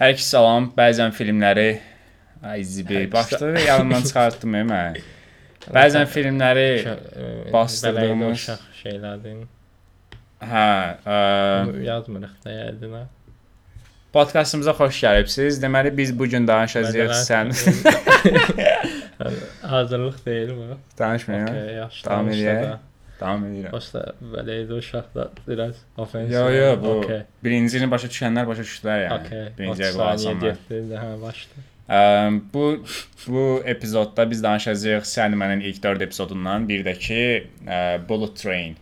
Hər iki salam. Bəzən filmləri ay zibi başda yanımdan çıxartdım mən. Bəzən filmləri bastırdığımız uşaq şeylərdir. hə, ə, Yazmırıq da yəqin. podkastımıza xoş gəlibsiz. Deməli biz bu gün danışacağıq sən Hazırlıq deyil bu. danışmayın. Okay, yaxşı. Danış eləyək. Da. Davam edirəm. Başda belə idi uşaqda biraz ofensif. Yo yo bu Okay. birincini başa düşənlər başa düşdülər yəni. Okay. Birinciyə 30 qulaq saniyə asanlar. getdi, hə, başda. Ə, bu bu epizodda biz danışacağıq sən mənim ilk 4 epizodundan, bir də ki ə, Bullet Train.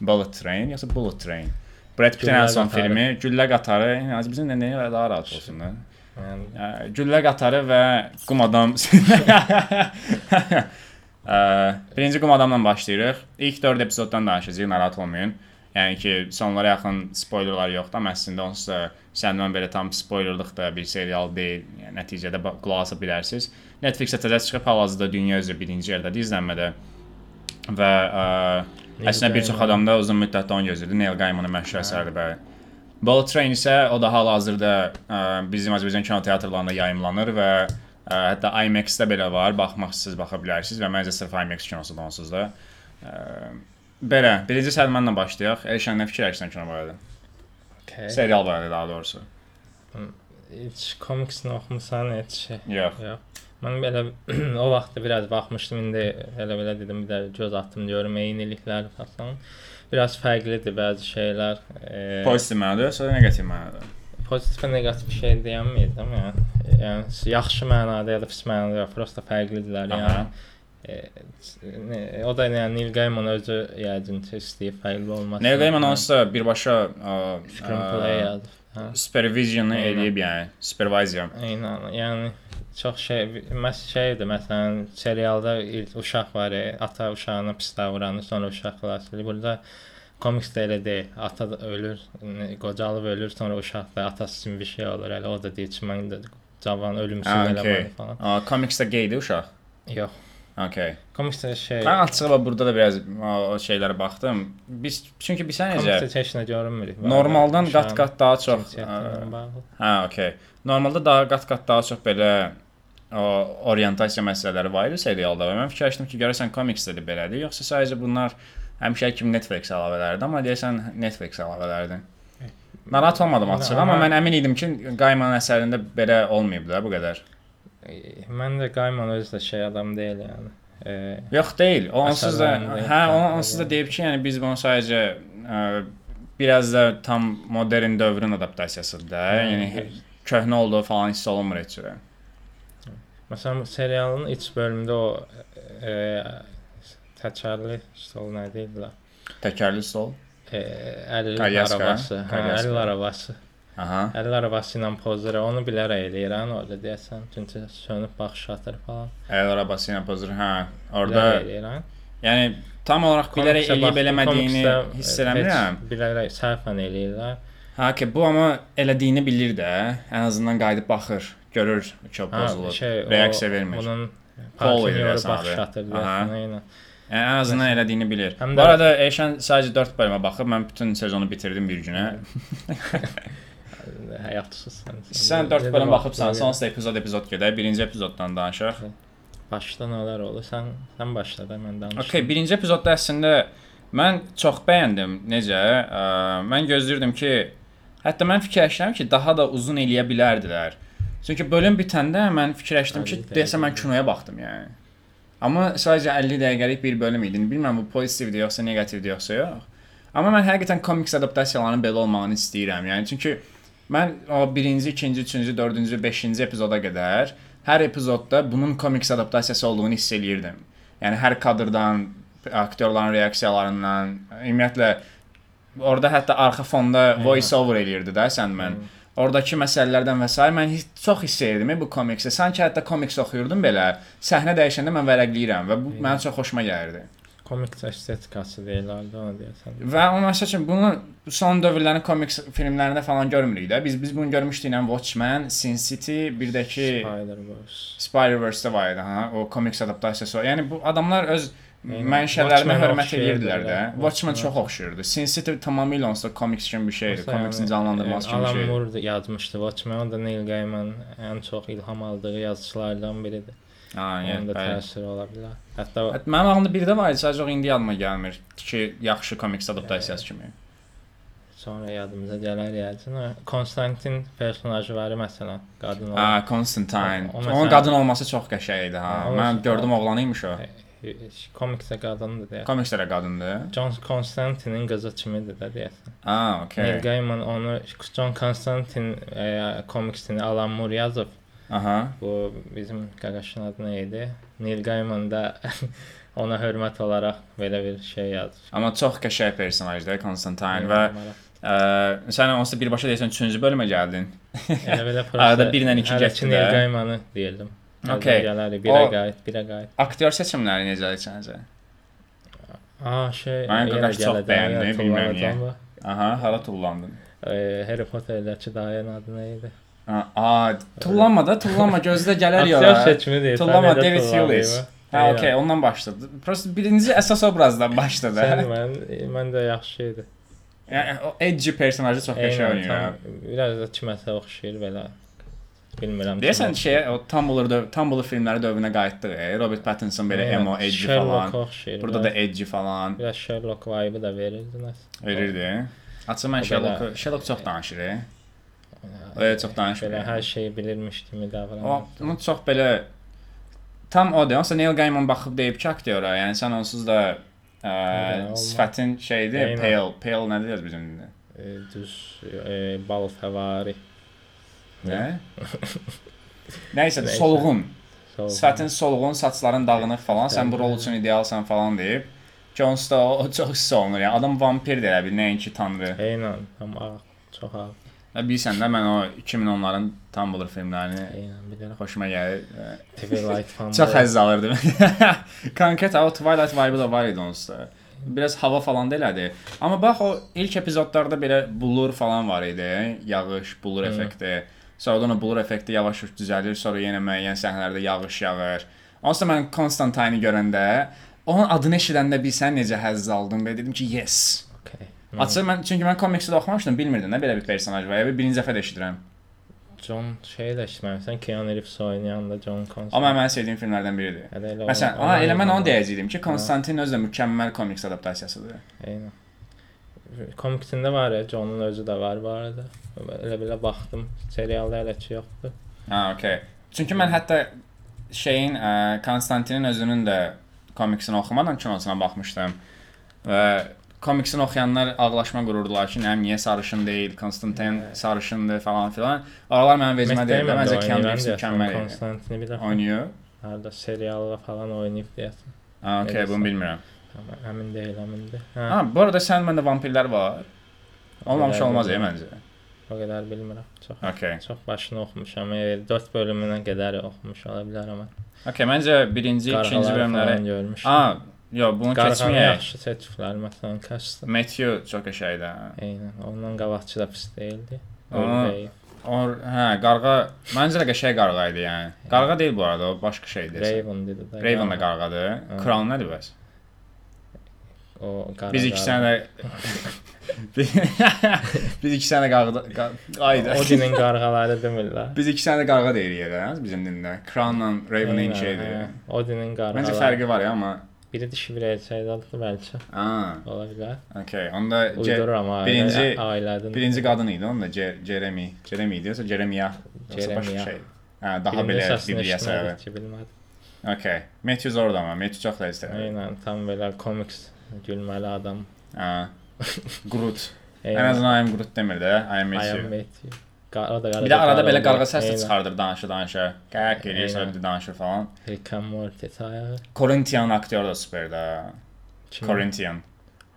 Bullet Train yoxsa Bullet Train? Brad Pitt'in ən son filmi Güllə qatarı. Yəni bizim də nəyə daha rahat olsun da. Güllə qatarı və qum adam. Ə, birinci qum adamla başlayırıq. İlk 4 epizoddan danışacağıq, narahat olmayın. Yəni ki, sonlara yaxın spoilerlar yoxdur, amma əslində onsuz da səndən belə tam spoilerlıq da bir serial deyil. Yəni nəticədə qulaq bilərsiniz. Netflix-ə təzə çıxıb hal-hazırda dünya üzrə birinci yerdədir izlənmədə. Və ə, əslində bir çox Gaiman. adam da uzun müddətdə onu gözləyirdi. Neil Gaimanın məşhur əsəridir bəli. Bullet Train isə o da hal-hazırda bizim Azərbaycan kino teatrlarında yayımlanır və hətta IMAX-də belə var. Baxmaq istəsəz baxa bilərsiniz və məncə sırf IMAX kinosudur onsuz da. Belə, birinci Səlmanla başlayaq. Elşən nə fikirləşirsən kino barədə? okay. Serial barədə daha doğrusu. Heç komiksini oxumusan heç şey. Yox. Yox. Mən belə o vaxt biraz baxmışdım, indi elə belə dedim, bir də göz atdım görüm eyniliklər falan. Biraz fərqlidir bəzi şeylər. E, Pozitiv mənada, yoxsa neqativ mənada? Pozitiv və neqativ şey deyəməyəcəm, yəni. Yəni yaxşı mənada ya da pis mənada prosta fərqlidirlər, yəni. E, o da yəni Neil Gaiman özü yəqin istəyir fərqli olmasın. Neil Gaiman onsuz da birbaşa screenplay. Hə. supervisionu Aynen. eləyib yəni, supervizor. Eynən, yəni çox şey məs şeydir, məsələn, serialda uşaq var, ata uşağına pis davranır, sonra uşaq xilas edir. Burada komiksdə elə deyil. Ata da ölür, qocalıb ölür, sonra uşaq da atası kimi bir şey olur. Elə o da deyir ki, mən də cavan ölümsüz eləməliyəm okay. falan. Aa, komiksdə geydi uşaq. Yox. Okay. Komiksdə şey Mən açıqla burada da biraz o, o şeylərə baxdım. Biz çünki biz necə komiksdə heç nə görünmür. normaldan qat-qat daha çox. Hə, okay. Normalda daha qat-qat daha çox belə o orientasiya məsələləri var idi serialda və mən fikirləşdim ki, görəsən komiksdə də belədir, yoxsa sadəcə bunlar həmişə kimi Netflix əlavələridir, amma deyəsən Netflix əlavələridir. Narahat olmadım açıq, amma Amma- mən əmin idim ki, Qaymanın əsərində belə olmayıb da bu qədər. E, Mən də Gaiman özü də şey adam deyil yəni. E, Yox deyil. O onsuz da Əsərlərində hə, o yoxdur. onsuz da deyib ki, yəni biz bunu sadəcə ə, biraz da tam modern dövrün adaptasiyasıdır da. Yəni köhnə olduğu falan hiss olunmur heç cürə. Məsələn, serialın iç bölümündə o e, təkərli stol nə deyirlər? Təkərli stol. E, əlli arabası. Hə, əlli arabası. Aha. Əlli arabası ilə pozur. Onu bilərək eləyirəm orada deyəsən. Çünki sönüb baxış atır falan. Əl arabası ilə pozur. Hə. Orada eləyirəm. yəni tam olaraq bilərək eləyib eləmədiyini hiss eləmirəm. Bilərək səhvən eləyirlər. Ha ki, bu amma elədiyini bilir də. Ən azından qayıdıb baxır, görür ki, o pozulub. şey, reaksiya vermir. Bunun Pol eləyirsən baxış atır Aha. Yəni ən azından elədiyini bilir. Həm Bu də- arada Eşən sadəcə 4 bölümə baxıb mən bütün sezonu bitirdim bir günə. Həyatsız sən. Sən 4 bölüm baxıbsan, sonsa epizod epizod gedək. Birinci epizoddan danışaq. Başda nələr olur? Sən sən başla da mən danışım. Okay, birinci epizodda əslində mən çox bəyəndim. Necə? Ə, mən gözləyirdim ki, hətta mən fikirləşirəm ki, daha da uzun eləyə bilərdilər. Çünki bölüm bitəndə mən fikirləşdim ki, 50 dəqiqə. deyəsən mən kinoya baxdım yəni. Amma sadəcə 50 dəqiqəlik bir bölüm idi. Bilmirəm bu pozitivdir yoxsa neqativdir yoxsa yox. Amma mən həqiqətən komiks adaptasiyalarının belə olmağını istəyirəm. Yəni çünki mən o birinci, ikinci, üçüncü, dördüncü, beşinci epizoda qədər hər epizodda bunun komiks adaptasiyası olduğunu hiss eləyirdim. Yəni hər kadrdan, aktyorların reaksiyalarından, ümumiyyətlə orada hətta arxa fonda voice over eləyirdi də Sandman. Oradakı məsələlərdən və s. mən hiss, çox hiss edirdim bu komiksə. Sanki hətta komiks oxuyurdum belə. Səhnə dəyişəndə mən vərəqləyirəm və bu mənə çox xoşuma gəlirdi. komik estetikası deyirlər də ona deyəsən. Və o məsəl üçün bunu son dövrlərin komiks filmlərində falan görmürük də. Biz biz bunu görmüşdük ilə Watchmen, Sin City, bir də ki Spider-Verse. Spider-Verse-də var idi, ha, o komiks adaptasiyası. Yəni bu adamlar öz. Mənşələrinə hörmət edirdilər də. Watchmen çox oxşayırdı. City tamamilə onsuz da komiks kimi bir şeydir. Komiksin canlandırması e, kimi bir Alan şeydir. Moore yazmışdı Watchmen. Da Neil Gaiman en çok ilham aldığı yazıçılardan biridir. Ha, Onun yəni, da bəli. təsiri ola bilər. Hətta Hətta Mənim ağlımda biri də var sadəcə o indi yadıma gəlmir ki, yaxşı komiks adaptasiyası kimi. sonra yadımıza gələr yəqin. Konstantin personajı var məsələn, qadın olan. O- o Onun qadın olması çox qəşəng idi ha. Mən gördüm oğlan imiş o. E, Komiksə qadındır deyə. Komiksdə də qadındır. John Constantine'in qızı kimidir də deyəsən. Ha, Neil okey. Gaiman onu John Constantine e, komiksini Alan Moore yazıb. Aha. Bu bizim qaqaşın adı nə idi? Neil Gaiman da ona hörmət olaraq belə bir şey yazır. Amma çox qəşəng personajdır Constantine və ə, sən onsuz birbaşa deyirsən 3-cü bölümə gəldin. elə belə Arada bir ilə iki Hələ getdi ki, Neil. Gaimanı deyirdim. Okey. Gələrik, birə O- qayıt, birə qayıt. Aktyor seçimləri necədir səncə? Aa şey, Mən qaqaş çox bəyəndim, bilmirəm niyə. Aha, hara tullandın? Ee, Harry Potter'dəki dayın adı nə idi? A, tullanma da, tullanma, gözdə gələr Aktyor yora. seçimi deyil. Tullama sən David Hewlett. Eynən. okey, ondan başladı. Prosta birinci əsas obrazdan başladı. Sən mən, mən də yaxşı idi. Yəni o edgy personajı çox qəşəng oynayır. biraz da kiməsə oxşayır belə. Bilmirəm. Deyəsən şeyə o Tumblr döv Tumblr filmləri dövrünə qayıtdıq. E. Robert Pattinson belə Eynən, emo, edgy Sherlock falan. oxşayır. Burada da edgy falan biraz Sherlock vibe da verirdi verirdi. Açıq mən O Sherlock Sherlock çox danışır. E. Öyle çox danışmır. Belə hər şeyi bilirmiş kimi O, davranır. onu çox belə tam o deyir. Onsa Neil Gaiman baxıb deyib ki, aktyora, yəni sən onsuz da ə, olmaz. sifətin şeydir, pale, pale nə deyir bizim? E, düz e, bal fəvari. Nə? Nəysə, Nəysə. solğun. Sol- Sifətin solğun, saçların dağınıq falan, sən bu rol üçün idealsan falan deyib. Jones da o, o çox hiss olunur. Yəni adam vampir də elə bil, nəinki tanrı. Eynən, tam ağ, çox ağ. Və bilirsən də mən o 2010-ların Tumblr filmlərini Eynən, bilirəm. xoşuma gəlir. Ə, Twilight falan. Çox həzz alırdım. Konkret o Twilight vibe da var idi onsuz. Biraz hava falan da elədi. Amma bax o ilk epizodlarda belə bulur falan var idi. Yağış, bulur effekti. Sonra da o bulur effekti yavaş-yavaş düzəlir. Sonra yenə müəyyən səhnələrdə yağış yağır. Onsuz da mən Constantine-i görəndə onun adını eşidəndə bilsən necə həzz aldım və dedim ki, yes. Okay. Açıq mən çünki mən komiksdə də oxumamışdım, bilmirdim nə belə bir personaj var. Yəni birinci dəfə də eşidirəm. John şey də işləmirsən, Keanu Reeves oynayan da John Constantine. Amma mənim sevdiyim filmlərdən biridir. Elə Məsələn, o- ha, elə mən onu deyəcəydim ki, Konstantin özü də mükəmməl komiks adaptasiyasıdır. Eynən. Komiksində var ya, John'un özü də var bu arada. Elə belə baxdım. Serialda hələ ki yoxdur. Ha, okey. Çünki mən hətta şeyin ə, Konstantinin özünün də komiksini oxumadan kinosuna baxmışdım. Və komiksini oxuyanlar ağlaşma qururdular ki, nəyim niyə sarışın deyil, Konstantin sarışındır falan filan. Oralar mənim vecimə deyil. də. Məncə Reeves mükəmməl idi. Konstantini bir dəfə oynayır. harda serialda falan oynayıb deyəsən. Ha, okey, Elə bunu bilmirəm. Amma Əmin deyil, əmindir. Hə, Ha, bu arada sən məndə vampirlər var. Olmamış olmaz ya var. məncə. o qədər bilmirəm. Çox Okey. çox başını oxumuşam. E, 4 bölümünə qədər oxumuş ola bilər amma. Okey, məncə birinci, ikinci Qarğaları bölümləri falan görmüşəm. Ha, yox, bunu keçməyək. yaxşı seçiblər məsələn Castle. Matthew çox qəşəngdir. Eynən, ondan qabaqçı da pis deyildi. Aa, Ördək. O, hə, qarğa, məncə də qəşəng qarğa idi yəni. Qarğa deyil bu arada, o başqa şeydir. Raven dedi də. Raven da qarğadır. Kral nədir bəs? O qara. Biz iki sənə Biz iki sənə qarğa aydı. Odinin qarğaları demirlər. Biz iki sənə qarğa deyirik hə, bizim dildə. Kralla Raven eyni şeydir. hə. Odinin qarğaları. Məncə fərqi var ya, amma Biri dişi biri erkəkdir bəlkə. ha, Ola bilər. okey. Onda Uydururam ailə. birinci- ailədən. birinci qadın idi, onda Jeremy. Jeremy idi, yoxsa Jeremiah. şey. Hə, daha belə səbəbi. ki, bilmədim. Okey. Matthew zordur amma, Matthew çox da istəyir. Eynən, tam belə komiks gülməli adam. Ha. Groot. Ən azından I am Groot demir də, I am I am Matthew. Matthew. Qara- O da qara. Bir də arada belə qarğa səs də Eynən. çıxardır danışa danışa. Qaq eləyir, sonra danışır falan. Rick and Morty sayağı. Corinthian aktyor da superdir. Kim? Corinthian.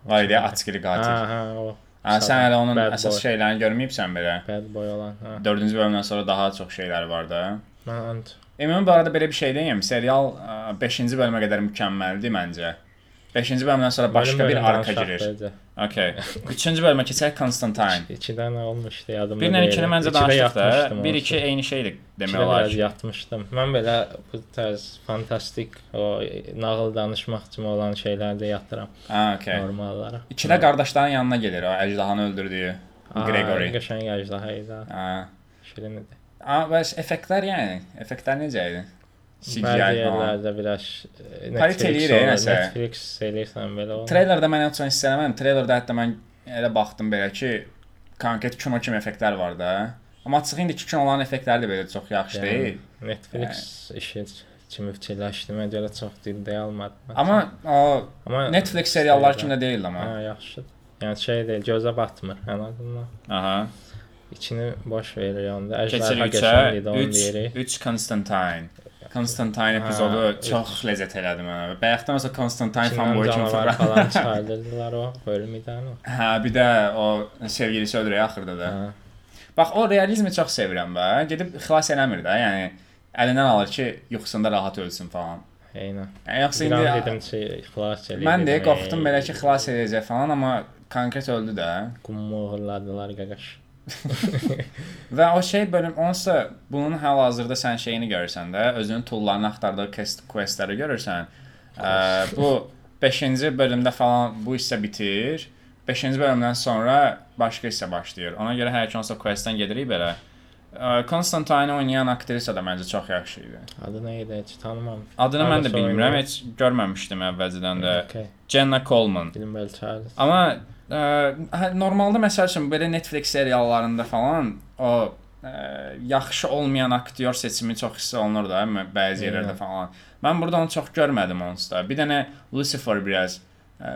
Var idi açıqlı qatil. Ha, ha, o. Ha, sən hələ onun Bad əsas boy. şeylərini görməyibsən belə. Bad boy olan. Ha. 4-cü bölümdən sonra daha çox şeylər var da. Mən Ümumi bu arada belə bir şey deyim. Serial 5-ci bölümə qədər mükəmməldir məncə. 5-ci bölümdən sonra başqa bir arka girir. Okay. 3-cü bölümə keçək Constantine. 2-dən olmuşdu yadımda. 1-lə 2-ni məncə danışdıq da. yatmışdım 1-2 eyni şeydir demək olar. biraz yatmışdım. Mən belə bu tərz fantastik o nağıl danışmaq kimi olan şeylərdə yatıram Ha, okay. normal olaraq. 2-də qardaşların yanına gedir o əjdahanı öldürdüyü Gregory. Qəşəng əjdaha idi. Ha. Şirin idi. Amma bəs effektlər yəni, effektlər necə idi? CGI Bəzi yerlərdə biraz nəsə. Netflix eləyirsən belə. Treylerdə mən ən çox hiss eləmədim. Treylerdə hətta mən elə baxdım belə ki, konkret kino kimi effektlər var da. Amma açıq indiki kinoların effektləri də belə çox yaxşı Yəni, deyil. Netflix işi kimi fikirləşdimə görə çox dildə almadım. Amma o Amma Netflix seriallar seriallar- kimi də deyil amma. Hə, yaxşıdır. Yəni şey deyil, gözə batmır ən azından. Aha. İçini boş verir onda. Əjdaha qəşəng idi, onu 3 deyirik. 3 Constantine. Constantine Hə, epizodu üç. çox ləzzət elədi mənə. Bayaqdan Constantine İçindən fanboy kimi falan çıxardırdılar o bölümdən. Hə, bir də o sevgilisi öldürüyor axırda da. Hə. Bax o realizmi çox sevirəm bə. Gedib xilas eləmir də. Yəni əlindən alır ki, yuxusunda rahat ölsün falan. Eynən. Yəni yoxsa Bir an indi dedim ki, xilas eləyir. mən də qorxdum belə ki, xilas edəcək falan, amma konkret öldü də. Qumu uğurladılar qaqaş. Və o şey bölüm onsa bunun hal-hazırda sən şeyini görürsən də, özünün toollarını axtardığı quest questləri görürsən. Ə, bu 5-ci bölümdə falan bu hissə bitir. 5-ci bölümdən sonra başqa hissə başlayır. Ona görə hər hansı questdən gedirik belə. Ə, Constantine oynayan aktrisa da məncə çox yaxşı idi. Adı nə idi? Heç tanımam. Adını mən də bilmirəm, heç görməmişdim əvvəlcədən də. Okay. Jenna Coleman. Charles. Amma ə, hə, normalda məsəl üçün belə Netflix seriallarında falan o ə, yaxşı olmayan aktyor seçimi çox hiss olunur da mə- bəzi yerlərdə falan. Mən burada onu çox görmədim onsuz da. Bir dənə Lucifer biraz ə,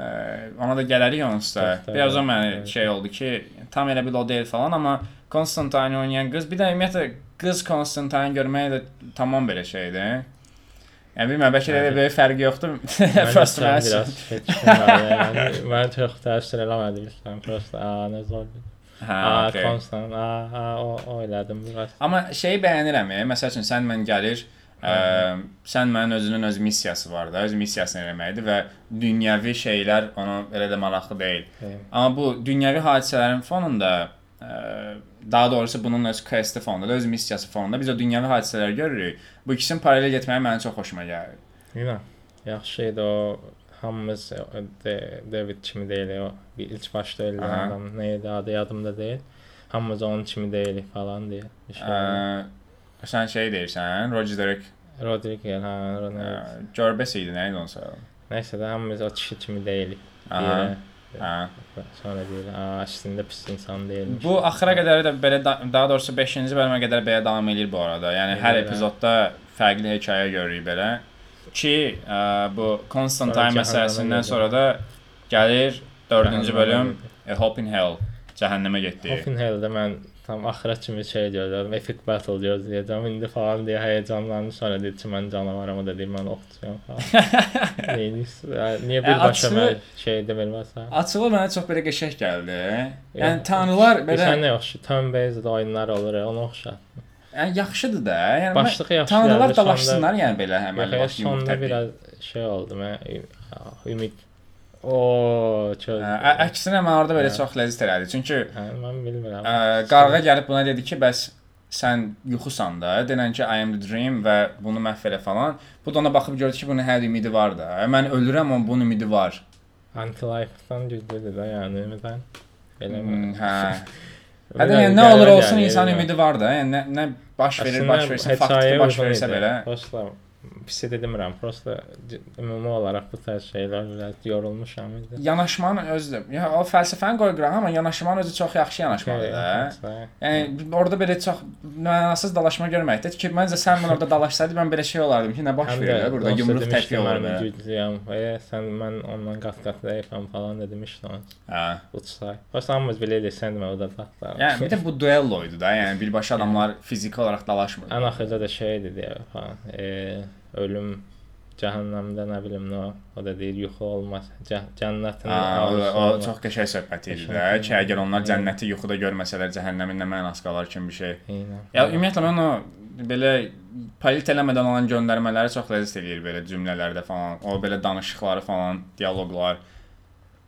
ona da gələrik onsuz da. Çox da, Biraz o mənə şey oldu ki, tam elə bil o deyil falan, amma Constantine oynayan qız, bir də ümumiyyətlə qız Constantine görmək də tamam belə şeydir. Yəni bilmirəm, bəlkə də böyük fərqi yoxdur. Keçdim yəni. Mən çox təsir eləmədim sən prosta. A, nə zor. Hə, konstant. A, a, o, o elədim biraz. Amma şeyi bəyənirəm. Məsəl üçün sən mən gəlir, ə, sən mənim özünün öz missiyası var da, öz missiyasını eləməkdir və dünyəvi şeylər ona elə də maraqlı deyil. Şey, Amma bu dünyəvi hadisələrin fonunda ə, daha doğrusu bunun öz quest fonunda, öz missiyası fonunda biz o dünyəvi hadisələri görürük. Bu ikisinin paralel getməyi mənə çox xoşuma gəlir. Yine yaxşı idi o hamımız de, David kimi deyil o bir ilk öldü Aha. adam neydi adı yadımda değil. Hamımız onun kimi deyilik falan diye. Bir şey. Ə, sən şey deyirsən, Roger Derek Rodriguez ha ə, Ronaldo. Corbes idi, nə idi onun soyadı? Neyse de hamımız o kişi kimi deyilik. Aha. Diye. Hə. Sonra deyir, əslində pis insan deyilmiş. Bu axıra qədər də belə da, daha doğrusu 5-ci bölümə qədər belə davam eləyir bu arada. Yəni hər hə. epizodda fərqli hekayə görürük belə. Ki ə, bu Constantine məsələsindən sonra da gəlir 4-cü Cəhənnəmə bölüm. A Hope in Hell cəhənnəmə getdi. Hoffenheim'de mən tam axıra kimi şey gözlədim, epic battle gözləyəcəm indi falan deyə həyecanlandım. Sonra dedi ki, mən canavaram, o da deyir mən oxçuyam falan. Niyə E, birbaşa açığı- mən şey demirməsən? Açığı mənə çox belə qəşəng gəldi. Yəni tanrılar Belə belə nə yaxşı, turn-based oyunlar olur, ona oxşar. yəni yaxşıdır da. Yəni Başlığı yaxşı. tanrılar dalaşsınlar yəni belə həmən vaxt yumruq təpik. biraz şey oldu, mən ümid O, çox. Ə, ə- Əksinə mən orada belə Hə. çox ləzzət elədi. Çünki Hə, mən bilmirəm. Ə, qarğa gəlib buna dedi ki, bəs sən yuxusan da, denən ki, I am the dream və bunu məhv elə falan. Bu da ona baxıb gördü ki, bunun hər ümidi var da. Mən ölürəm, amma bunun ümidi var. Anti-life-dan güclüdür də, yəni ümidən. Belə Hmm, hə. Hətta yəni nə olur olsun insan ümidi var da. Yəni nə, nə baş verir, Əslində baş versin, faktiki baş versə belə. Prosta pis demirəm. Prosta ümumi olaraq bu tərz şeylər biraz yorulmuşam indi. Yanaşmanın özü, ya o fəlsəfəni qoy qırağa, amma yanaşmanın özü çox yaxşı yanaşmadır da. Yəni orada belə çox mənasız dalaşma görməkdir ki, məncə sən mən orada dalaşsaydı mən belə şey olardım ki, nə baş verir da burada yumruq təpik olur mən güclüyəm. Və sən mən ondan qat-qat zəifəm falan demişdin. Hə. Uçsay. Hamımız belə edik, sən demə o da taxtar. Yəni bir də bu duello idi da. Yəni birbaşa adamlar fiziki olaraq dalaşmır. Ən axırda da şey dedi ya falan. E, ölüm cəhənnəmdə nə bilim nə o da deyir yuxu olmaz. Cə cənnətin o, o çox qəşəng söhbət idi də ki, əgər onlar cənnəti yuxuda görməsələr cəhənnəmin nə mənası qalar kimi bir şey. Eynən. Ya ümumiyyətlə mən o belə polit eləmədən olan göndərmələri çox ləzzət eləyir belə cümlələrdə falan. O belə danışıqları falan, dialoqlar.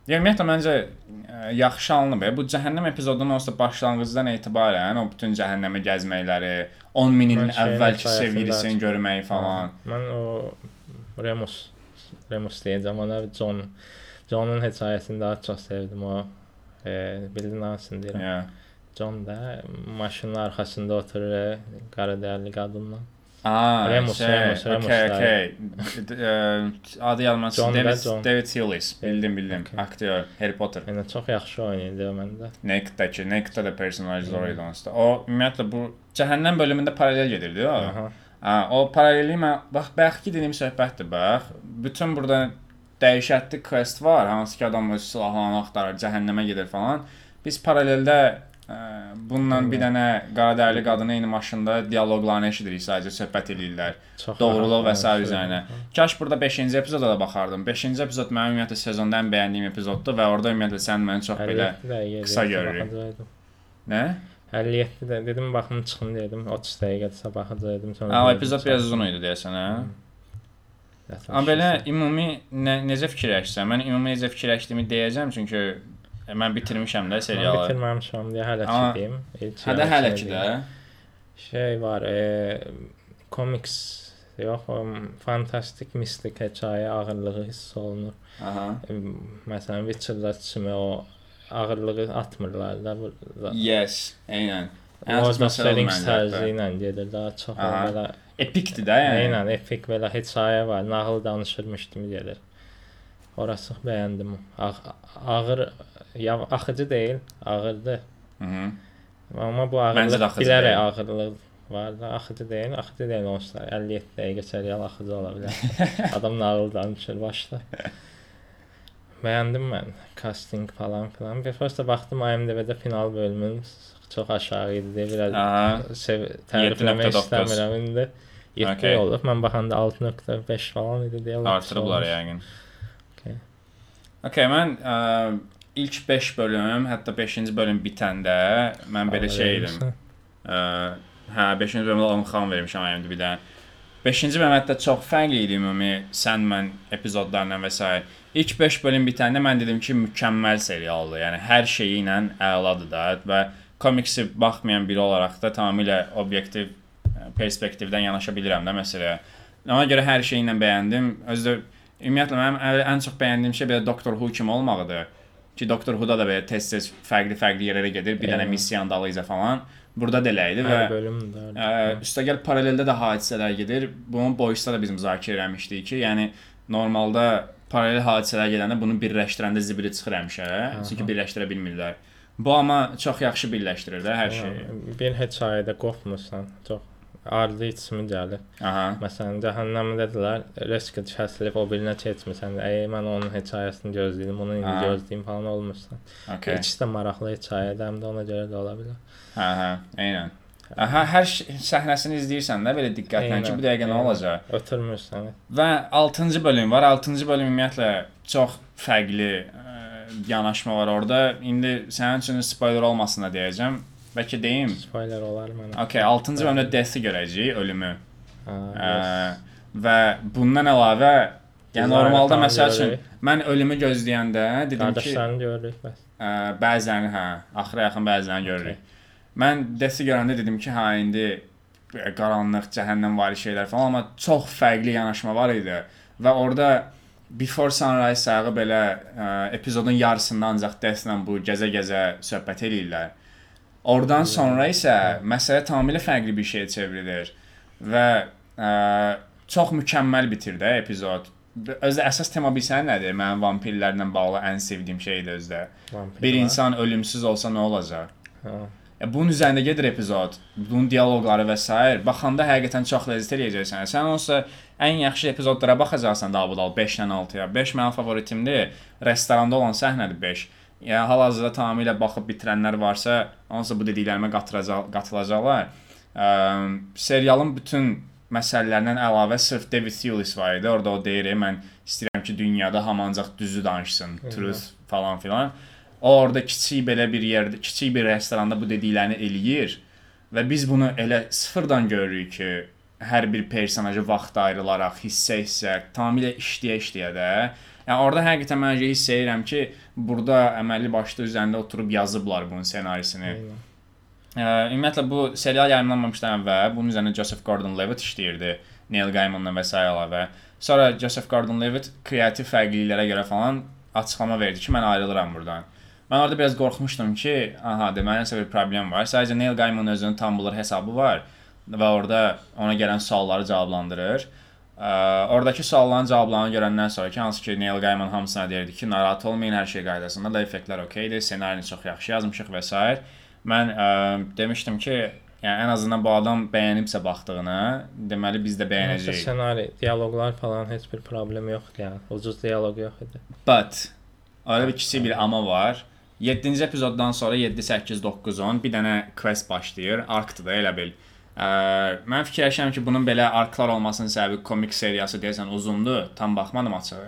Yəni ümumiyyətlə məncə ə, yaxşı alınıb. Bu cəhənnəm epizodunun onsuz başlanğıcdan etibarən o bütün cəhənnəmə gəzməkləri, 10 min ilin əvvəlki sevgilisini görməyi falan. Mən o Remus Remus deyəcəm ona John John'un hekayəsini daha çox sevdim o. E, bildin hansını deyirəm. Yeah. John da maşının arxasında oturur e, qara dərli qadınla. Aa, Remus, şey, Remus, Remus okay, okay. Ə, Adı yadıma da David, John. David Hillis. Bildim, bildim. Okay. Aktyor, Harry Potter. Yəni çox yaxşı oynayırdı məndə. Naked'dakı, Naked'da da personaj zor idi onsuz da. O ümumiyyətlə bu cəhənnəm bölümündə paralel gedirdi o. Aha. Ha, o paralellik mən bax ki dediyim söhbətdir bax. Bütün burada dəhşətli quest var, hansı ki adam öz silahlarını axtarır, cəhənnəmə gedir falan. Biz paraleldə bununla bir dənə qaradərli qadın eyni maşında dialoqlarını eşidirik, sadəcə söhbət eləyirlər. Doğruluq və danışır. üzərinə. Kaş burada 5-ci epizoda da baxardım. 5-ci epizod mənim ümumiyyətlə sezonda ən bəyəndiyim epizoddur və orada ümumiyyətlə sən məni çox belə 57 dəqiqə qısa görürük. nə? 57 də dedim baxım çıxım dedim 30 dəqiqədirsə baxacaqdım sonra. Ha, gördüm, epizod biraz uzun idi deyəsən, hə? Amma belə ümumi nə, necə fikirləşsən? Mən ümumi necə fikirləşdiyimi deyəcəm çünki mən bitirmişəm də Mən serialı. bitirməmişəm deyə hələ Amma- ki deyim. İlk Hə də yarı hələ şey ki deyim. də. Şey var, e, komiks yox, o fantastik mistik hekayə ağırlığı hiss olunur. Aha. E, Məsələn, Witcher-da kimi o ağırlığı atmırlar da burada. Yes, eynən. Ən Lord əsas of məsələ the odur Rings məncə hətta. tərzi ilə gedir daha çox o Aha. belə Epikdir də yəni. Eynən, epik belə hekayə var, nağıl danışırmış kimi gedir. Orası bəyəndim. Ağ, ağır, ya axıcı deyil, ağırdır. Mhm. Amma bu Məncə də ağırlıq axıcı bilərək deyil. ağırlıq var da, axıcı deyil, axıcı deyil onsuz da 57 dəqiqə serial axıcı ola bilər. Adam nağıl danışır başda. Bəyəndim mən casting falan filan. Bir prosta baxdım IMDb-də final bölümün çox aşağı idi deyə biraz Aha. sev tərifləmək 7.9. istəmirəm indi. 7 Okay. olub. Mən baxanda 6.5 falan idi deyə. lap pis Artırıblar olmuş. yəqin. Okay. Mən ə, ilk 5 bölüm, hətta 5-ci bölüm bitəndə mən belə şey idim. Ə, hə, 5-ci bölümdə 10 xan vermişəm IMDb-dən. 5-ci bölüm hətta çox fərqli idi ümumi sən mən epizodlarla və s. İlk 5 bölüm bitəndə mən dedim ki, mükəmməl serialdır. Yəni hər şeyi ilə əladır da və komiksi baxmayan biri olaraq da tamamilə obyektiv ə, perspektivdən yanaşa bilirəm də məsələyə. Ona görə hər şeyi ilə bəyəndim. Özdə ümumiyyətlə mənim ən- çox bəyəndiyim şey belə Doctor Who kimi olmağıdır. Ki Doctor Who-da da belə tez-tez fərqli-fərqli yerlərə gedir, bir dənə Eynən. missiyanı dalıyca falan. Burada da elə idi və də. Ə, üstəgəl paraleldə də hadisələr gedir. Bunun boyusunda da biz müzakirə eləmişdik ki, yəni normalda paralel hadisələr gələndə bunu birləşdirəndə zibiri çıxır həmişə. Çünki birləşdirə bilmirlər. Bu amma çox yaxşı birləşdirir də hər şeyi. Bir hekayədə qopmursan. Çox ardı içimi gəlir. Aha. Məsələn, cəhənnəmdə dedilər, risk kəsilib o birinə keçmirsən. Ey, mən onun hekayəsini gözləyirdim, onu indi gözləyim falan olmursan. Okay. İkisi də maraqlı hekayədir, həm də ona görə də ola bilər. Hə, hə, eynən. Aha, hər səhnəsini izləyirsən də belə diqqətlə ki, bu dəqiqə nə olacaq? Ötürmürsən. Və 6-cı bölüm var. 6-cı bölüm ümumiyyətlə çox fərqli ə, yanaşma var orada. İndi sənin üçün spoiler olmasın da deyəcəm. Bəlkə deyim. Spoiler olar mənə. Okay, 6-cı bölümdə Death-i görəcəyik, ölümü. Ha, Ə, yes. və bundan əlavə yəni normalda məsəl üçün mən ölümü gözləyəndə dedim ki, Qardaşlarını görürük bəs. ə, bəzən hə, axıra yaxın bəzən görürük. Mən Death-i görəndə dedim ki, hə indi qaranlıq, cəhənnəm var şeylər falan, amma çox fərqli yanaşma var idi və orada Before Sunrise sağı belə ə, epizodun yarısında ancaq Death-lə bu gəzə-gəzə söhbət eləyirlər. Oradan sonra isə məsələ tamamilə fərqli bir şeyə çevrilir və ə, çox mükəmməl bitir də epizod. Özdə əsas tema bilsən nədir? Mənim vampirlərlə bağlı ən sevdiyim şeydir özdə. Vampir Bir insan ölümsüz olsa nə olacaq? Ha. Ya bunun üzərində gedir epizod. Bunun dialoqları və s. baxanda həqiqətən çox ləzzət eləyəcəksən. Sən onsa ən yaxşı epizodlara baxacaqsan Davudal 5-dən 6-ya. 5 mənim favoritimdir. Restoranda olan səhnədir 5. Ya hal-hazırda tamamilə baxıb bitirənlər varsa, onsa bu dediklərimə qatılacaq, qatılacaqlar. Ə, serialın bütün məsələlərindən əlavə sırf David Thewlis var idi. Orada o deyir, mən istəyirəm ki, dünyada hamı ancaq düzü danışsın, truth falan filan. O orada kiçik belə bir yerdə, kiçik bir restoranda bu dediklərini eləyir və biz bunu elə sıfırdan görürük ki, hər bir personaja vaxt ayrılaraq hissə-hissə tamamilə işləyə-işləyə də Yəni orada həqiqətən mən hiss edirəm ki, burada əməlli başlı üzərində oturub yazıblar bunun ssenarisini. Aynen. Ə, ümumiyyətlə bu serial yayımlanmamışdan əvvəl bunun üzərində Joseph Gordon-Levitt işləyirdi, Neil Gaimanla və s. əlavə. Sonra Joseph Gordon-Levitt kreativ fərqliliklərə görə falan açıqlama verdi ki, mən ayrılıram burdan. Mən orada biraz qorxmuşdum ki, aha, deməli nəsə bir problem var. Sadəcə Neil Gaimanın özünün Tumblr hesabı var və orada ona gələn sualları cavablandırır. Ə, oradakı sualların cavablarını görəndən sonra ki, hansı ki Neil Gaiman hamısına deyirdi ki, narahat olmayın, hər şey qaydasında, da effektlər okeydir, ssenarini çox yaxşı yazmışıq və s. Mən ə, demişdim ki, yəni ən azından bu adam bəyənibsə baxdığını, deməli biz də bəyənəcəyik. senaryo, diyaloglar falan heç bir problem yoxdur yəni. Ucuz diyaloq yox idi. But orada bir kiçik bir amma var. 7-ci epizoddan sonra 7, 8, 9, 10 bir dənə quest başlayır. Arc-dır da elə bil. Ə, mən fikirləşirəm ki, bunun belə arklar olmasının səbəbi komik seriyası deyəsən uzundur. Tam baxmadım açığı.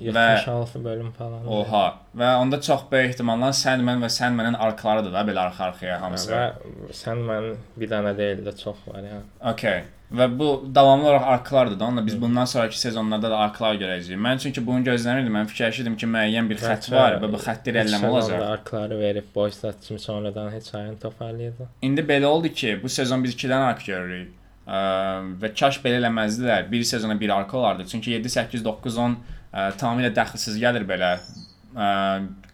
76 bölüm falan. Oha. Və onda çox böyük ehtimalla Sandman və Sandman'ın arkalarıdır da belə arxa-arxaya hamısı. Və sən mən bir dənə deyil də çox var yəni. Okay. Və bu davamlı olaraq arklardır da. Onunla biz bundan sonraki sezonlarda da arklar görəcəyik. Mən çünki bunu gözləmirdim. Mən fikirləşirdim ki, müəyyən bir xətt var və bu xətt irəliləm olacaq. Arkları verib boşlat kimi sonradan heç ayını toparlayırdı. İndi belə oldu ki, bu sezon biz 2 dənə ark görürük. Ə, və kaş belə eləməzdilər. Bir sezona bir arka olardı. Çünki 7, 8, 9, 10 ə, tamamilə dəxilsiz gəlir belə. Ə,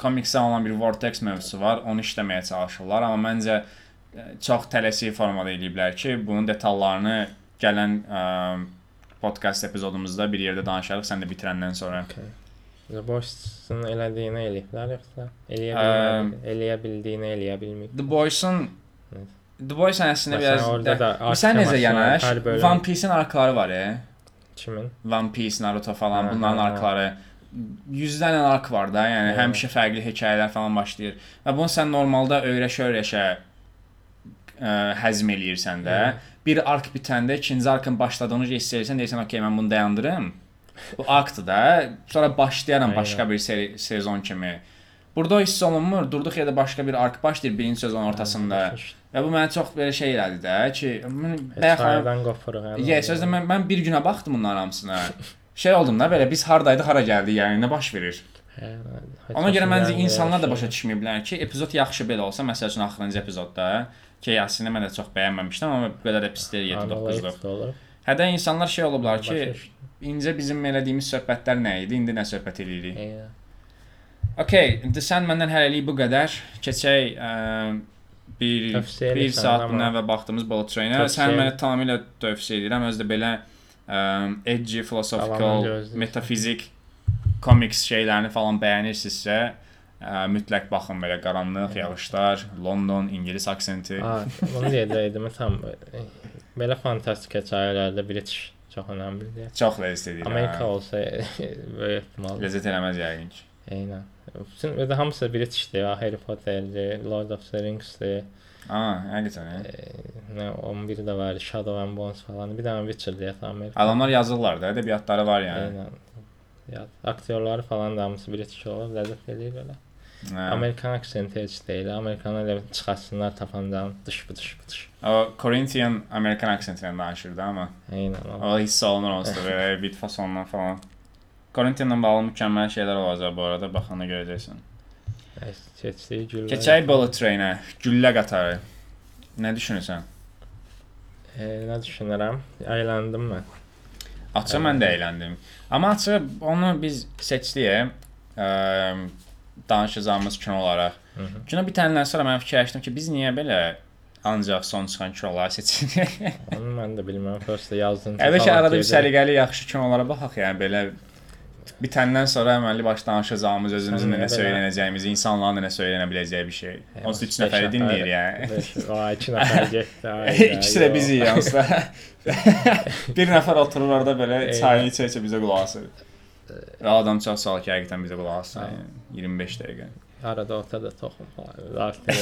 komiksə olan bir vortex mövzusu var. Onu işləməyə çalışırlar, amma məncə ə, çox tələsik formada eləyiblər ki, bunun detallarını gələn ə, podkast epizodumuzda bir yerdə danışarıq sən də bitirəndən sonra. Okay. Boys'un elədiyini eləyiblər yoxsa eləyə bilmədi, eləyə bildiyini eləyə bilməyib. The Boys-un. The Boys əslində biraz orada da Sən necə yanaş? One Piece-in arkaları var, e? Kimin? One Piece, Naruto falan Hə, bunların hə, hə. arkaları yüzlərlə ark var da, yəni Hə. həmişə fərqli hekayələr falan başlayır. Və bunu sən normalda öyrəşə-öyrəşə ə, həzm eləyirsən də. Hə. Bir ark bitəndə ikinci arkın başladığını hiss edirsən, deyirsən, "Okay, mən bunu dayandırım." Bu aktdır da. Sonra başlayaram Aynen. başqa bir seri, sezon kimi. Burada hiss olunmur. Durduq yerdə başqa bir ark başlayır birinci sezon ortasında. Və bu mənə çox belə şey elədi də ki, mən bayaq Hekayədən qopuruq. Yes, sözdə mən mən bir günə baxdım bunların hamısına. Şey oldum da belə biz hardaydıq, hara gəldik, yəni nə baş verir? Hə, Ona görə məncə insanlar da başa düşməyiblər ki, epizod yaxşı belə olsa, məsəl üçün axırıncı epizodda ki, əslində mən də çox bəyənməmişdim, amma qədər də pis deyil 7-9-luq. Analytics olur. Hədə insanlar şey olublar ki, incə bizim elədiyimiz söhbətlər nə idi, indi nə söhbət eləyirik. Eyvə. Okay, indi sən məndən hələlik bu qədər. Keçək bir Tövsiyə 1 edirsən, saat bundan əvvəl baxdığımız Bullet Train-ə. Sən mənə tamamilə tövsiyə edirəm. Özü də belə ə, edgy, philosophical, metafizik komiks şeylərini falan bəyənirsinizsə, ə, mütləq baxın belə qaranlıq, yağışlar, London, ingilis aksenti. Ha, bunu deyəcəydim tam belə fantastik hekayələrdə British çox önəmlidir. Çox ləzzət edir. Amerika olsa böyük ehtimal. ləzzət eləməz yəqin ki. Eynən. Bütün və də hamısı Britishdir. ya, Harry Potter'dir, Lord of the Rings'dir. Aa, həqiqətən. hə? E, nə 11 də var, Shadow and Bones falan. Bir dənə Witcher-dir ya Amerika. Adamlar yazırlar da, ədəbiyyatları var yəni. Eynən. Ya aktyorları falan da hamısı British olur, ləzzət eləyir belə. Hə. Amerikan aksenti heç deyil. Amerikanı elə çıxartsınlar tapandan dış bu dış bu dış. O Corinthian Amerikan aksentindən danışırdı amma Eynən. o. o hiss olunur onsuz da belə bit fasondan falan. Corinthianla bağlı mükəmməl şeylər olacaq bu arada, baxanda görəcəksən. Keçdiyi güllər. Keçək Bullet Train-ə, güllə qatarı. Nə düşünürsən? E, nə düşünürəm? Əyləndim mən. Açıq mən də əyləndim. Amma açıq onu biz seçdik. Ə, danışacağımız kino olaraq. Hı -hı. Kino bitəndən sonra mən fikirləşdim ki, biz niyə belə ancaq son çıxan kinoları seçirik? Onu mən də bilmirəm. Prosta yazdım. Əvvəlki arada bir səliqəli yaxşı kinolara baxaq, yəni belə bitəndən sonra əməlli başlı danışacağımız, özümüzün nə söylənəcəyimizi, insanların nə söylənə biləcəyi bir şey. Onsuz 3 nəfəri dinləyir yəni. Vay, 2 nəfər getdi. İkisi də bizi yansıda. bir nəfər oturur orada belə çayını içə-içə bizə qulaq asır. Və adam çox sağ ki, həqiqətən bizə qulaq. Yəni, 25 dəqiqə. Arada ota da toxum falan. Artıq.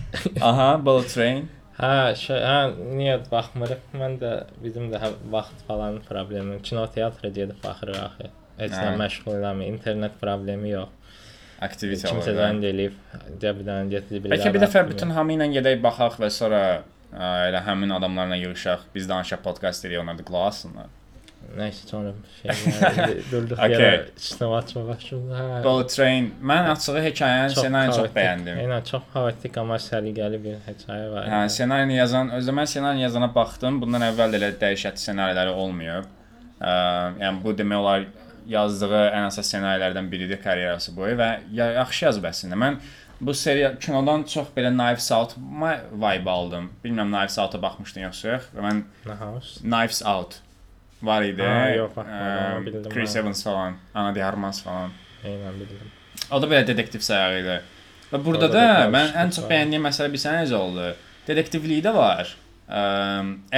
Aha, Bullet Train. Hə, şey, hə, niyə baxmırıq? Mən də bizim də hə, vaxt falan problemi. Kino teatra gedib baxırıq axı. Heç nə Hə. məşğul eləmir. İnternet problemi yox. Aktivite Kimsə olur. zəng eləyib, cəbdən gətirib bilər. Bəlkə bir dəfə bütün hamı ilə gedək baxaq və sonra ə, elə həmin adamlarla yığışaq. Biz danışaq podkast edirik, onlar da qulaq assınlar. Nəysə sonra şey durduq Okay. yerə işləmə açmaq başladı. Hə. Bullet Train. Mən açığı hekayənin ssenarini çox kaotik. bəyəndim. Eynən çox xaotik amma səliqəli bir hekayə var. Hə, ssenarini yazan, özdə mən ssenarini yazana baxdım. Bundan əvvəl də elə dəhşətli ssenariləri olmayıb. Ə, yəni bu demək olar yazdığı ən əsas ssenarilərdən biridir karyerası boyu və ya yaxşı yazıb əslində. Mən bu serial kinodan çox belə Knives Out vibe aldım. Bilmirəm Knives Out-a baxmışdın yoxsa yox? Və mən? Knives Out var idi. Ha, yox, baxmadım, bildim, Chris. Evans falan, Ana de Armas falan. Eynən bildim. O da belə detektiv sayağı idi. Və burada Orada da da mən ən çox bəyəndiyim məsələ bilsən necə oldu? Detektivliyi də var. Ə,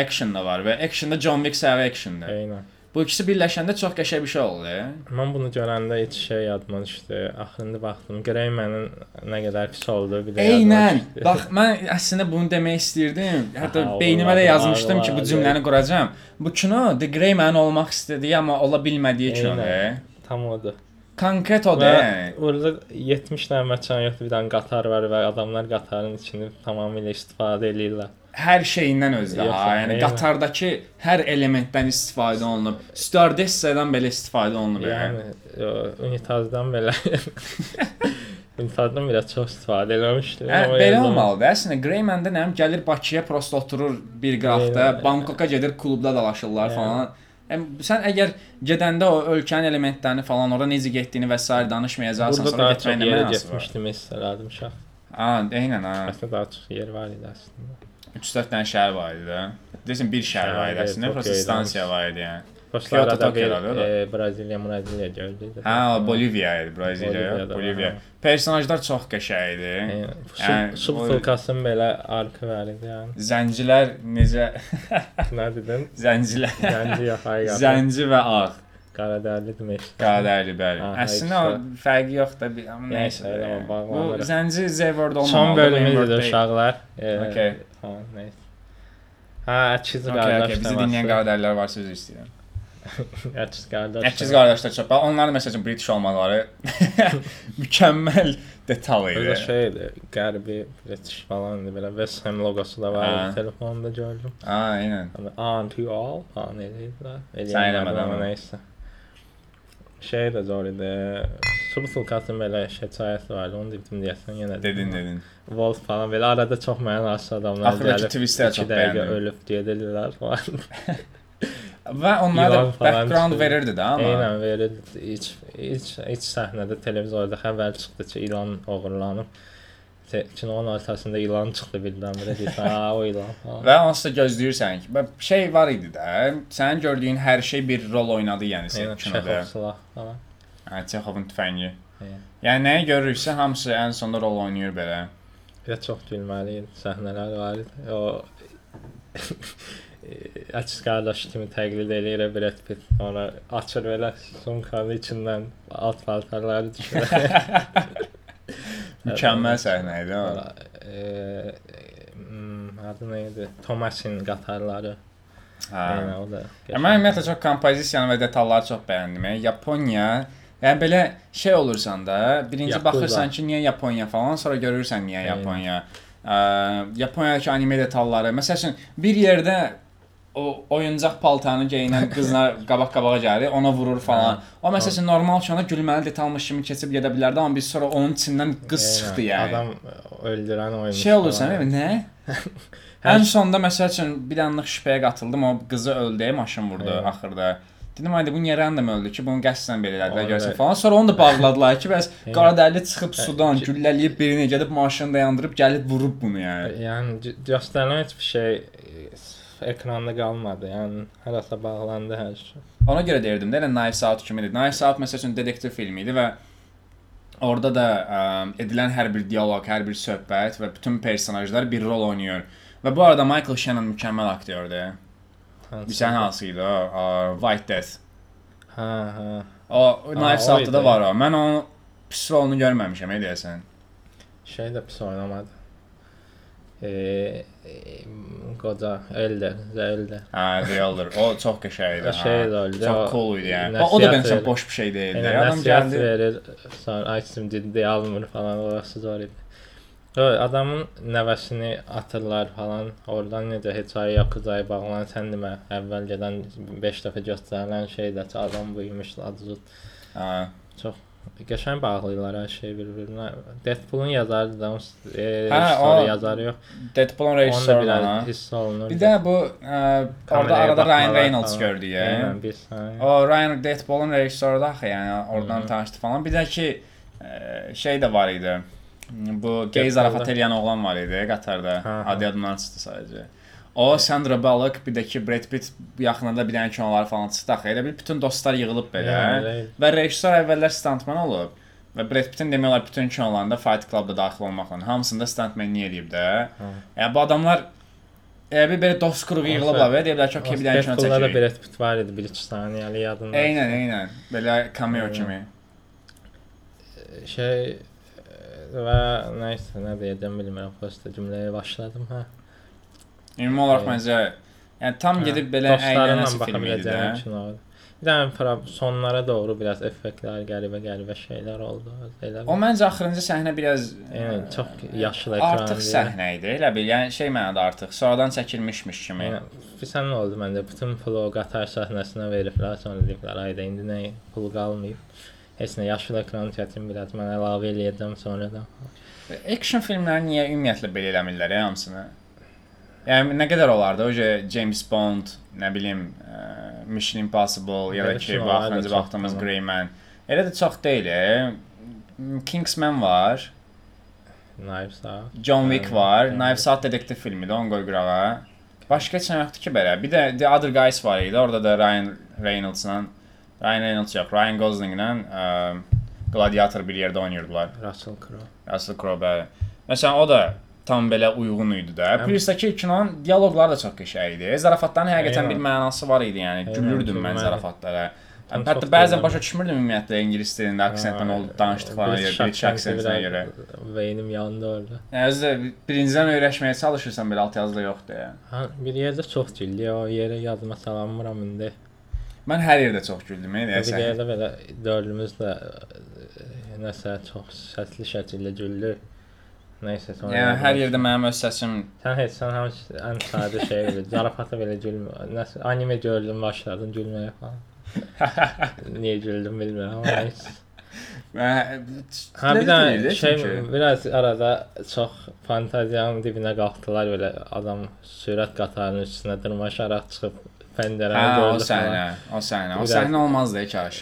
action da var və actionda John Wick sayağı actiondır. Eynən. Bu ikisi birləşəndə çox qəşəng bir şey oldu. Mən bunu görəndə heç şey yadıma düşdü. Axırında baxdım, Greymanın nə qədər pis olduğu bir də Eynən. Bax mən əslində bunu demək istirdim. Hətta Aha, beynimə də yazmışdım ki, bu cümləni quracağam. Bu kino The Grey Man olmaq istədiyi amma ola bilmədiyi kinodur. Eynən. Tam odur. Konkret. Və yəni. orada 70 dənə məkan yoxdur, bir dənə qatar var və adamlar qatarın içini tamamilə istifadə edirlər. Hər şeyindən özdə ha. Yəni qatardakı hər elementdən istifadə olunub. Stewardessadan belə istifadə olunub. Yəni. Yəni unitazdan belə unitazdan belə çox istifadə eləmişdi. Hə, belə yəni- olmalıdır. Əslində Greyman-da nəyim gəlir Bakıya prosta oturur bir qrafda. Bangkoka gedir klubda dalaşırlar falan. Yəni sən əgər gedəndə o ölkənin elementlərini falan, ora necə getdiyini və s. danışmayacaqsan, sonra daha çox getməyin nə yerə mənası var? getmişdim hesabladım uşaq. Ha, eynən ha. Əslində daha çox yer var idi əslində. 3-4 dənə şəhər var idi də. Desən bir şəhər var idi əslində, prosta stansiya var idi yəni. Başlarda da bir e, Braziliya, Braziliya gördük. Hə, Boliviya idi, Braziliya, Boliviya. Personajlar çox qəşəng idi. Yəni, o- Subtulkasın belə arka var idi yəni. Zəncilər necə Nə dedin? zəncilər Zənci qatı. Zənci və ağ. Qaradərli demək. Qadərli bəli. Əslində o fərqi yoxdur bir amma Nəysə. Bu zənci Z-word olmamalı. Son deyil. uşaqlar. Okey. Ha, nəysə. Hə, əkiz Okey, qardaş. okey. Bizi dinləyən qadərlər varsa üzr istəyirəm. Əkiz qardaş. Əkiz qardaşlar çox. bax, Onların məsələn British olmaları mükəmməl detal idi. şeydir, qərbi British falan idi, belə West Ham logosu da var idi, telefonda gördüm. Ha, eynən. Hani on to all falan eləyirlər. Sən eləmədin amma amma. nəysə. Şey də zor idi. Subtulkasın belə şəkayəti vardı, onu dedim deyəsən yenə. Dedin, dedin. Wolf falan belə arada çox mənasız adamlar Axırdakı twistləri iki çox bəyəndim. ölüb gedirlər falan. Və onlar da background verirdi də amma. Eynən verir. İlk ilk ilk səhnədə televizorda xəbər çıxdı ki, ilan oğurlanıb. Kinonun ortasında ilan çıxdı birdən-birə deyirsən, ha o ilan falan. Və da gözləyirsən ki, və şey var idi də, sənin gördüyün hər şey bir rol oynadı yəni sən kinoda. Hə, Çexovun tüfəngi. Eynən. Yəni nəyi görürüksə hamısı ən sonda rol oynayır belə. Də çox gülməli səhnələr var idi. O Əks qardaş kimi təqlid eləyir Brad Pitt. Ona açır belə sumkanın içindən alt paltarları düşür. Mükəmməl səhnə idi. Eee, hmm, adı nə idi? Thomasin qatarları. Hə. Yəni o da. Mən ümumiyyətlə çox kompozisiyanı və detalları çox bəyəndim. Yəni Yaponiya Yəni belə şey olursan da, birinci Yakuza. baxırsan ki, niyə Yaponiya falan, sonra görürsən niyə. Yaponiya. Ə, Yaponiyadakı anime detalları. Məsəl üçün bir yerdə o oyuncaq paltarını geyinən qızlar qabaq-qabağa gəlir, ona vurur falan. O məsəl üçün normal şana gülməli detalmış kimi keçib gedə bilərdi, amma biz sonra onun içindən qız çıxdı yəni. Adam öldürən oyuncu. şey olursan, elə nə? Ən sonda məsəl üçün bir anlıq şübhəyə qatıldım, o qızı öldü, maşın vurdu Eynən. axırda. Dedim ayda bu niyə random öldü ki, bunu qəsdən belə elədilər görsən falan. Sonra onu da bağladılar ki, bəs Eynən. Qaradərli çıxıb Hə, sudan güllələyib birini gedib maşını dayandırıb gəlib vurub bunu yəni. Yəni göstərilən heç bir şey e, ekranda qalmadı. Yəni harasa bağlandı hər şey. Ona görə deyirdim də, elə Knives Out kimidir. Knives Out məsəl üçün detektiv filmi idi və orada da ə, edilən hər bir dialoq, hər bir söhbət və bütün personajlar bir rol oynayır. Və bu arada Michael Shannon mükəmməl aktyordur. Bilirsən hansı idi? Ə, White Death. Hə, hə. O Knives Out-da idi. var o. Mən onun pis rolunu görməmişəm, deyəsən? Şey də pis oynamadı. E, e, qoca Elder, Elder. Hə, realdır. O çox qəşəng idi. O şey də oldu. Çox cool idi yəni. nəsihət O da məncə verir. boş bir şey deyildi. Adam gəldi. verir, sonra açdım ciddi almır falan, orası zor idi. O adamın nəvəsini atırlar falan. Oradan necə hekayə yakuzaya bağlanan sən demə, əvvəlcədən 5 dəfə göstərilən şeydə adam buymuş adı. Hə. Qəşəng bağlayırlar hər şey bir-birinə. Deadpool'un yazarı da, e, Hə, o- yazarı yox. Deadpool'un da rejissoru var. hiss olunur. Bir də bu ə, orada arada Ryan Reynolds gördük. Eynən, bir saniyə. O Ryan Deadpool'un rejissoru da axı, yəni oradan tanışdı falan. Bir də ki ə, şey də var idi. Bu gay Deadpool'da- zarafat eləyən oğlan var idi Qatarda. Hə, hə. Adı yadımdan çıxdı sadəcə. O Sandra Bullock, bir də ki Brad Pitt yaxınında bir dənə kinoları falan çıxdı axı. Elə bil bütün dostlar yığılıb belə. Yəni, Və rejissor əvvəllər stuntman olub. Və Brad Pitt'in demək olar bütün kinolarında Fight Club-da daxil olmaqla hamısında stuntmanlik eləyib də. Hə. Yəni bu adamlar elə bir belə dost qrupu yığılıblar və deyirlər ki, okey bir dənə kino çəkirik. Brad Pitt var idi 1-2 saniyəli yadımda. Eynən, eynən. Belə cameo Eynən. kimi. Şey və nəysə nə deyəcəm bilmirəm. Prosta cümləyə başladım hə. Ümumi olaraq məncə yəni tam Hə, gedib belə dostlarınla əylənəsi baxa film idi də. Bir dənə sonlara doğru biraz effektlər, qəribə-qəribə şeylər oldu. Elə O məncə axırıncı səhnə biraz yəni ə, çox yaşlı ekran. artıq səhnə idi. Elə bil, yəni şey mənada artıq sonradan çəkilmişmiş kimi. Yəni, bilsən nə oldu məndə? Bütün pulu qatar səhnəsinə veriblər, sonra deyiblər, ayda indi nə pul qalmayıb. Heç nə yaşlı ekranı çətin biraz mən əlavə eləyəcəm sonradan. Action filmləri niyə ümumiyyətlə belə eləmirlər hamısını? Yəni nə qədər olardı? O James Bond, nə bilim, ə, Mission Impossible ya da ki, çox vaxtımız. Grey Man. Elə də çox deyil. e. Kingsman var, Knives Out. John Wick var, Knives Out detektiv filmidir, onu qoy qırağa. Başqa heç nə yoxdur ki belə. Bir də The Other Guys var idi. Orada da Ryan Reynolds-la Ryan Reynolds yox, Ryan Gosling-la ə, Gladiator bir yerdə oynayırdılar. Russell Crowe. Russell Crowe bəli. Məsələn o da tam belə uyğun idi də. Həm- Plus da ki kinonun dialoqları da çox qəşəng idi. Zarafatların həqiqətən bir mənası var idi, yəni gülürdüm mən zarafatlara. Hətta bəzən başa düşmürdüm ümumiyyətlə ingilis dilində aksentlə Hə, olub danışdıqlarına görə, British aksentinə görə. Beynim yandı orada. Yəni də birincidən öyrəşməyə çalışırsan belə alt yazılı yoxdur ya. Ha, bir yerdə çox güldü. O yerə yadıma salamıram indi. Mən hər yerdə çox güldüm, ey Bir yerdə belə dördümüz də e, nəsə çox səsli şəkildə güldü. Nəysə sonra. Yəni hər yerdə mənim öz səsim Sən heç sən həmiş ən sadə şey belə zarafata belə gülmə. Nəsə anime gördüm başladın gülməyə falan. Niyə güldüm bilmirəm amma heç. Hə bir dənə şey biraz arada çox fantaziyanın dibinə qalxdılar belə adam sürət qatarının üstünə dırmaşaraq çıxıb pəncərəni Hə, o səhnə, o səhnə. O səhnə olmazdı kaş.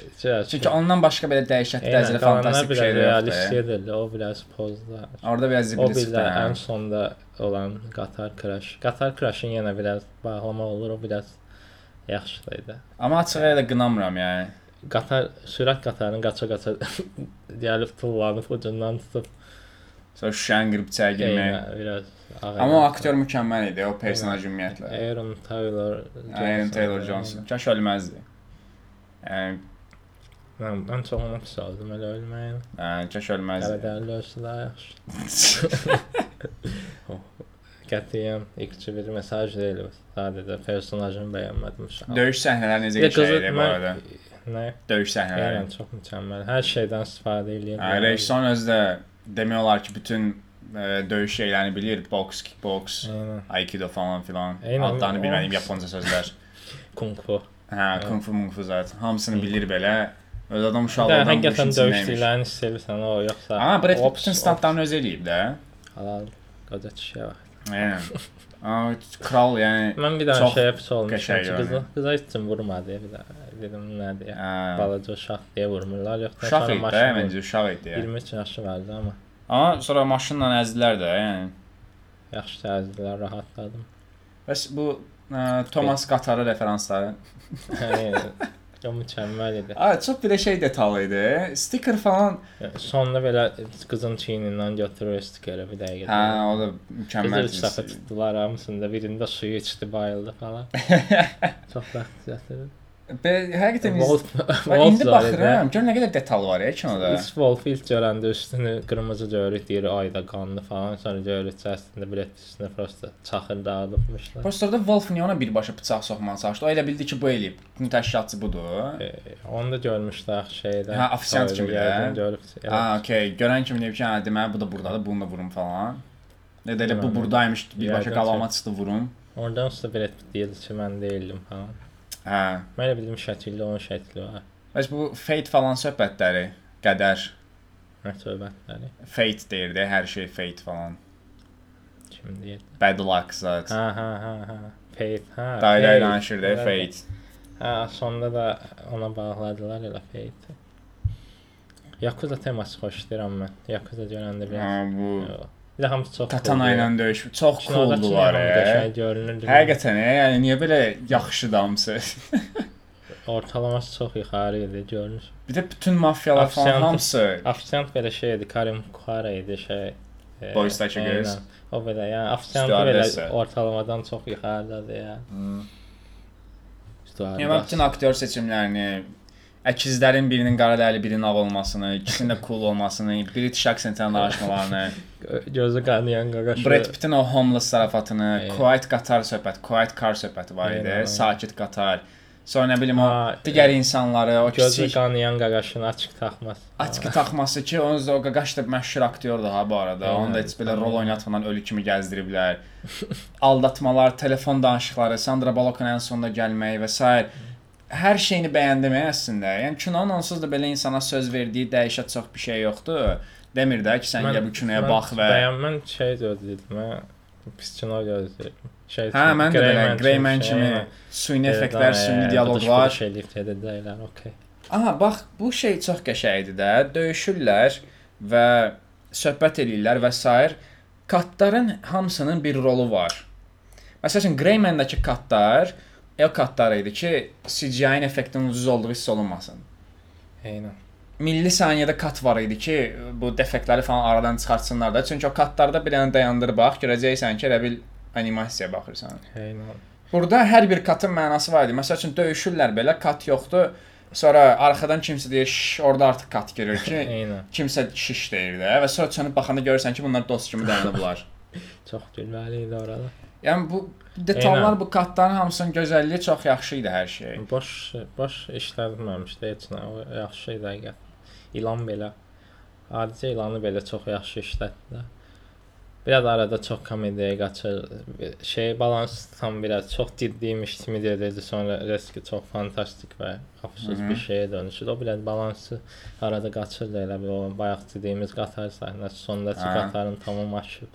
Çünki ondan başqa belə dəhşətli dərəcədə fantastik bir şey də realist yoxdur. edirdi. O biraz pozdu. Orada biraz bir çıxdı. ən sonda olan qatar crash. Qatar crashın yenə biraz bağlama olur, o biraz yaxşıydı. Amma açıq elə qınamıram yəni. Qatar sürət qatarının qaça-qaça gəlib tullanıb ucundan tutub Sonra şüşəni qırıb içəri girmək. eynə biraz ağır. Amma o aktyor mükəmməl idi, o personaj ümumiyyətlə. Aaron Taylor Aaron Taylor Johnson. Kaş ölməzdi. Yəni, Mən, mən çox onu pis oldum elə ölməyin. yəni kaş ölməzdi. Qaradərli ölsə daha yaxşı. Qətiyyən ikinci bir mesaj deyil. bu. Sadəcə personajını bəyənmədim uşaq. Döyüş səhnələri necə Ya keçir qızı- idi bu mən- arada? Nə? Döyüş səhnələri. Yəni çox mükəmməl. Hər şeydən istifadə eləyir. Yəni rejissorun özü də demək olar ki, bütün ə, döyüş şeylərini bilir, boks, kickboks, Eynən. aikido falan filan. Eynən, Adlarını o- bilmədiyim Yaponca sözlər. Kung fu. Hə, kung fu, mung fu zət. Hamısını bilir belə. Öz adam uşaqlardan bu işin döyüş dillərini sevirsən o yoxsa. Amma Brad Pitt bütün standlarını özü eləyib də. Halal. Qoca kişiyə bax. Yəni. Kral yəni Mən bir dənə şeyə pis olmuşam ki, yəni. qıza, qıza heç kim vurmadı bir də. Dedim nədir hə, Balaca uşaq deyə vurmurlar, yoxsa uşaq idi də, məncə uşaq idi. yəni. 23 yaşı vardı amma Amma sonra maşınla əzdilər də, yəni. yaxşı təzdilər, rahatladım. Bəs bu ə, Thomas Qatarı referansları. O mükəmməl idi. A, çox də şey detal idi. Sticker falan. Sonda belə qızın çiynindən götürür stikeri bir dəqiqə. Hə, o da mükəmməl. üç dəfə tutdular hamısında. Birində suyu içdi, bayıldı falan. Çox vaxt gətirdi. Həqiqətən iz- Wolf, Bax, indi baxıram, gör nə qədər detal var ya kinoda. Biz Wolf ilk görəndə üstünü qırmızı görürük, deyir ayda qanlı falan, sonra görürük əslində Pitt üstünə prosta çaxır dağıdıbmışlar. Prosta orada Wolf niyə ona birbaşa bıçaq soxmağa çalışdı? O elə bildi ki, bu eləyib. Bunun təşkilatçısı budur. E, onu da görmüşdük şeydə. Ha, ofisiant kimi də? Görüb. Ha, okey. Görən kimi deyib ki, hə, deməli bu da burdadır, bunu da vurum falan. Nə də elə bu burdaymış, birbaşa qalama çıxdı vurum. Oradan Brad Pitt deyildi ki, mən deyildim falan. Hə. Mən elə bildim şəkilli onun şəkli var. Bəs bu fate falan söhbətləri, qədər söhbətləri? fate deyirdi, hər şey fate falan. Kim deyir? Bad luck zat. Ha ha ha ha. Fate. Day Fate. danışırdı Evet. fate. Ha, sonda da ona bağladılar elə Fate. Yakuza teması xoşlayıram mən. Yakuza görəndə Ha, biraz. bu Yox. Bir də hamısı çox Katana ilə döyüş çox Kinoda cooldular. Qəşəng görünürdü. Həqiqətən, e, yəni niyə belə yaxşı damsı? ortalaması çox yuxarı idi, görünür. Bir də bütün mafiyalar falan Afisant- hamısı Ofisiant belə şey idi, Karim Kuhara idi şey. e, Boysdakı qız. eynən. O belə, yəni ofisiant Stüardessa. belə ortalamadan çox yuxarıdadır ya. Yəni mən bütün aktyor seçimlərini əkizlərin birinin qara dərili, birinin ağ olmasını, ikisinin də cool olmasını, British accentlə danışmalarını, gözü qanayan qaqaşı. Brad Pitt'in o homeless zarafatını, Evet. quiet qatar söhbət, quiet car söhbəti var idi, Aynen. sakit qatar. Sonra nə bilim o digər insanları, o gözü kiçik qanayan qaqaşını açıq taxması. Açıq taxması ki, onun o qaqaş da məşhur aktyordur ha bu arada. Aynen. Onu da heç belə rol oynatmadan ölü kimi gəzdiriblər. Aldatmalar, telefon danışıqları, Sandra Bullock'un ən sonunda gəlməyi və s. Hər şeyini bəyəndim əslində. Yəni kinonun onsuz da belə insana söz verdiyi dəyişə çox bir şey yoxdur. Demir də ki, sən gəl bu kinoya bax və Bəyənmən şey gözlədim. Mən pis kino gözlədim. Şey. Hə, mən də belə Grey Man kimi süni effektlər, süni dialoqlar. Şey eləyib dedilər, okey. Aha, bax, bu şey çox qəşəngdir də. Döyüşürlər və söhbət eləyirlər və s. Katların hamısının bir rolu var. Məsələn, Greyman-dakı katlar el katları idi ki, CGI-in effektinin ucuz olduğu hiss olunmasın. Eynən. Milli saniyədə kat var idi ki, bu defektləri falan aradan çıxartsınlar da. Çünki o katlarda bir dənə dayandır bax, görəcəksən ki, elə bil animasiyaya baxırsan. Eynən. Burada hər bir katın mənası var idi. Məsəl üçün döyüşürlər belə, kat yoxdur. Sonra arxadan kimsə deyir, "Şş, orada artıq kat girir ki, Eynən. kimsə şiş deyir də və sonra çönüb baxanda görürsən ki, bunlar dost kimi dayanıblar. Çox gülməli idi orada. yəni bu detallar, Eynən. bu katların hamısının gözəlliyi çox yaxşı idi hər şey. Boş boş işlədilməmişdi heç nə. O yaxşı idi həqiqət. İlan belə. Adicə ilanı belə çox yaxşı işlətdilər. Biraz arada çox komediyaya qaçır. Şey balans tam biraz çox ciddiymiş kimi gedirdi. Sonra riski çox fantastik və -hı. bir şeyə dönüşür. O biraz balansı arada qaçırdı elə bir o bayaq dediyimiz qatar səhnəsi sondakı Hə. qatarın tamam aşıb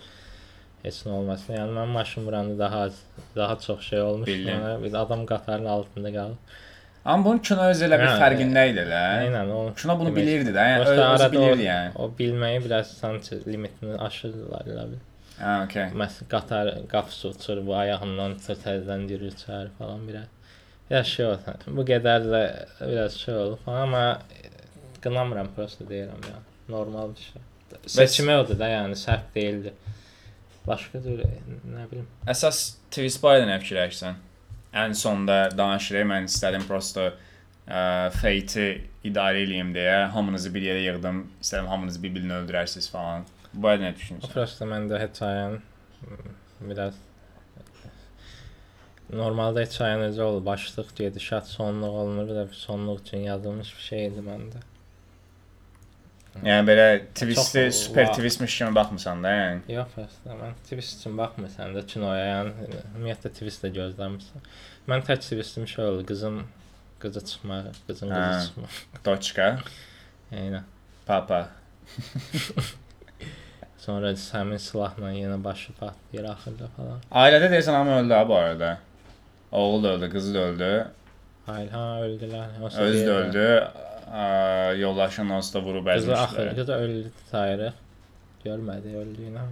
heç nə olmasın. Yəni mən maşın vuranda daha az, daha çox şey olmuş. Bildim. Sonra bir adam qatarın altında qalıb. Amma bunun kino öz elə bir Hə, fərqində idi elə. Eynən o. Kino bunu demək- bilirdi də, yəni öz, özü bilirdi o, yəni. o bilməyi biraz sanki limitini aşırdılar elə bil. Hə, okey. Məsələn, qatar qapısı uçur, bu ayağından təzədən girir içəri falan biraz. Biraz şey oldu. Bu qədər də biraz şey falan amma qınamıram prosta deyirəm ya. Normal bir şey. Seçimi odur da yəni səhv deyildi. Başqa cür nə bilim. Əsas twist barədə nə fikirləşirsən? Ən sonda danışırıq, mən istədim prosta ə, fate-i idarə eləyim deyə hamınızı bir yerə yığdım. İstədim hamınız bir-birini öldürərsiniz falan. Bu nə düşünürsən? prosta məndə hekayen biraz Normalda hekayə necə olur? Başlıq, gedişat, sonluq olmur da sonluq üçün yazılmış bir şeydir məndə. Yəni belə twist-i Çox- super va- twistmiş kimi baxmısan da, yəni. Yox, əslində mən twist üçün baxmırsan da kinoya, yəni ümumiyyətlə twist də gözləmirsən. Mən tək twistim şey oldu, qızın qızı çıxmaq, qızın Hə. qızı çıxmaq. Doçka, Eynən. papa. Sonra həmin silahla yenə başı patlayır axırda falan. Ailədə deyəsən hamı öldü ha bu arada. Oğul da öldü, qızı da öldü, Hayır, ha öldülər. Yoxsa özü də deyirlər. öldü. Ə, Yoldaşın onsuz da vurub Qızı axır, əzmişlər. qızı öldü sayırıq. Görmədi öldüyünü.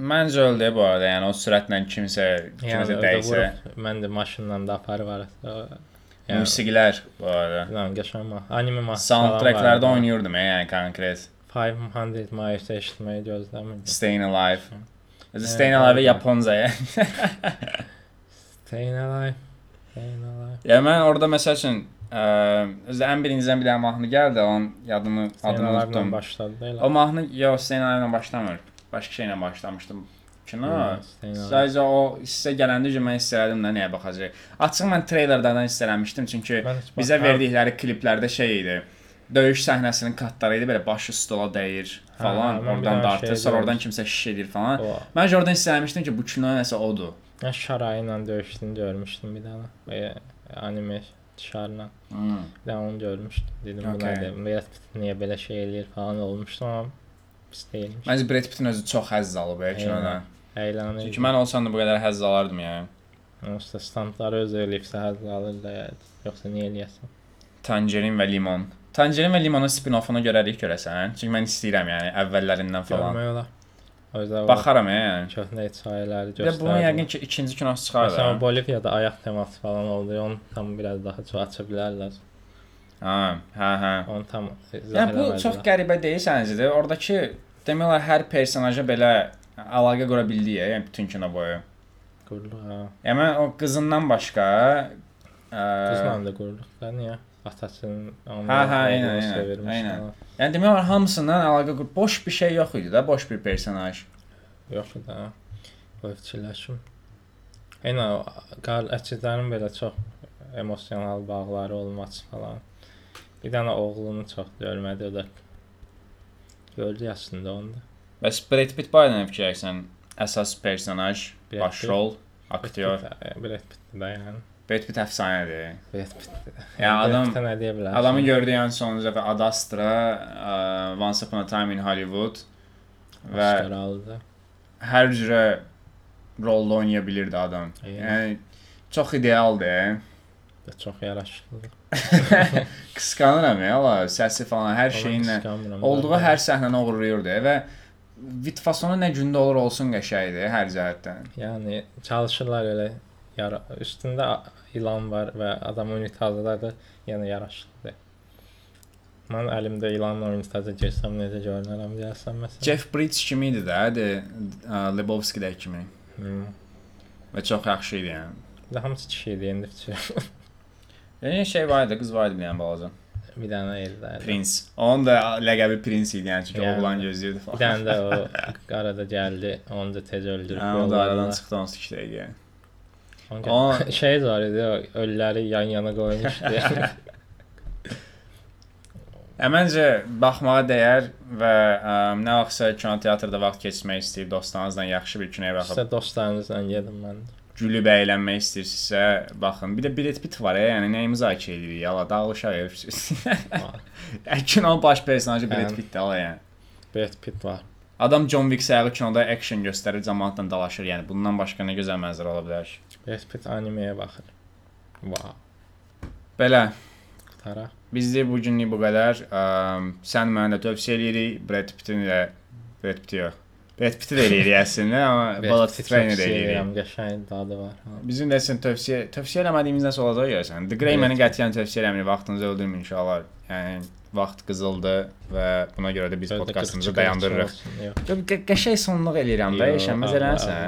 Məncə öldü bu arada, yəni o sürətlə kimsə kimsə orada dəysə. vurub, Mən də maşınla da aparıb arası. Yəni, Musiqilər bu arada. bilmirəm, qəşəng ma. Anime ma. Soundtracklərdə oynayırdım yəni konkret. 500 miles eşitməyi gözləmirdim. Staying Alive. Özü Evet, Staying Alive evet. Yaponca. yəni. Staying Alive. Zeyn Alayev. Ya mən orada məsəl üçün özdə ən birincidən bir dənə mahnı gəldi, onun adını Zeyn adını unutdum. başladı elə. O mahnı yox, Hüseyn Aliyevlə başlamır. Başqa şeylə başlamışdım. Kino. Sadəcə o hissə gələndə ki, mən istəyirdim də nəyə baxacaq. Açıq mən treylerlərdən istələmişdim çünki bizə verdikləri kliplərdə şey idi. Döyüş səhnəsinin katları idi, belə başı stola dəyir falan, Hə, oradan dartır, sonra oradan kimsə şiş edir falan. O Mən oradan istələmişdim ki, bu kino nəsə odur. Mən Şarayı ilə döyüşdüyünü görmüşdüm bir dənə. Belə anime Şarla. Hmm. Dənə onu görmüşdüm. Dedim bu Okay. nədir? Brad Pitt niyə belə şey eləyir falan olmuşdu amma pis deyilmiş. Məncə Brad Pitt-in özü çox həzz alıb ya kinodan. Əylənir. Çünki mən olsam da bu qədər həzz alardım yəni. Da standları öz eləyibsə həzz alır da. Yoxsa niyə eləyəsən? Tangerin və limon. Tangerin və limonun spin-offunu görərik görəsən. Çünki mən istəyirəm yəni əvvəllərindən falan. Görmək olar. Baxaram yəni. köhnə hekayələri Bir də bunun yəqin ki ikinci kinosu çıxar Məsələn da. Boliviyada ayaq teması falan oldu. Onu tam biraz daha çox aça bilərlər. Ha, hə, hə. Onu tam Yəni bu çox qəribə deyil səncə? Oradakı demək olar hər personaja belə əlaqə qura bildi yəni bütün kino boyu. qurluq. Ha. Yəni o qızından başqa ə, Qızla da qurluq da niyə? Atasının onu Hə, hə, eynən, eynən, sevirmiş eynən. yəni demək olar hamısından əlaqə qur. Boş bir şey yox idi da, boş bir personaj. Yox da. Qoy fikirləşim. Eynən qal əçidlərin belə çox emosional bağları olması falan. Bir dənə oğlunu çox görmədi o da. Gördü yaşında onda. Bəs Brad Pitt barədə nə fikirləşsən? Əsas personaj, başrol, aktyor. Brad Pitt də yəni. Brad Pitt əfsanədir. Brad Pitt. Ya adam- nə deyə bilər? Adamı gördüyü an sonuncu dəfə Ad Astra, ə, Once Upon a Time in Hollywood və Oscar hər cürə rolda oynaya bilirdi adam. Eynən. Yəni çox idealdır. Və çox yaraşıqlı. Qısqanıram ya, la, səsi falan hər şeyinlə olduğu hər səhnəni uğurlayırdı və vitfasonu nə gündə olur olsun qəşəngdir hər cəhətdən. Yəni çalışırlar elə yara üstündə ilan var və adam unitazlar da yəni yaraşıqlıdır. Mən əlimdə ilanla unitaza girsəm necə görünərəm deyəsən məsələn. Jeff Bridges kimi idi də, de, ə, Lebowski-də kimi Hmm. və çox yaxşı idi yəni. Bir də hamısı kişi idi indi fikir. Yəni şey var idi, qız var idi bir dənə balaca. bir dənə eldə. Prince. Onun da ləqəbi Prince idi yəni çünki Yəni. oğlan gözləyirdi Bir falan. dənə də o arada gəldi, onu da tez öldürüb. Hə, o da aradan çıxdı onsuz ki idi. yəni. Gə- şey o ölüləri yan yana qoymuşdu. Hə, məncə baxmağa dəyər və ə, nə vaxtsa kino teatrda vaxt keçirmək istəyir dostlarınızla yaxşı bir kinoya baxıb Sizə dostlarınızla gedin mən. də. gülüb əylənmək istəyirsinizsə baxın. Bir də Brad Pitt var ya, yəni nəyi müzakirə edirik? Yala dağılışa verirsiniz. Kino baş personajı Brad Hə. Pitt ala yəni. Brad Pitt var. Adam John Wick sayağı kinoda action göstərir, cəmaatla dalaşır. Yəni bundan başqa nə gözəl mənzərə ola bilər ki? Pitt animeyə baxır. Wow. Belə Qutaraq. bizdə bu günlük bu qədər. Sən mənə də tövsiyə eləyirik Brad Pitt-in də Brad Pitt yox. Brad Pitt-i də eləyirik əslində, amma Bullet Train-i də eləyirik. Qəşəng dadı var. Bizim də sən tövsiyə tövsiyə eləmədiyimiz nəsə olacaq görəsən. The Grey məni qətiyyən tövsiyə eləmirik. Vaxtınızı öldürməyin inşallah. Yəni vaxt qızıldı və buna görə də biz podkastımızı 42 dayandırırıq. Qəşəng sonluq eləyirəm də, Allah, eləsən.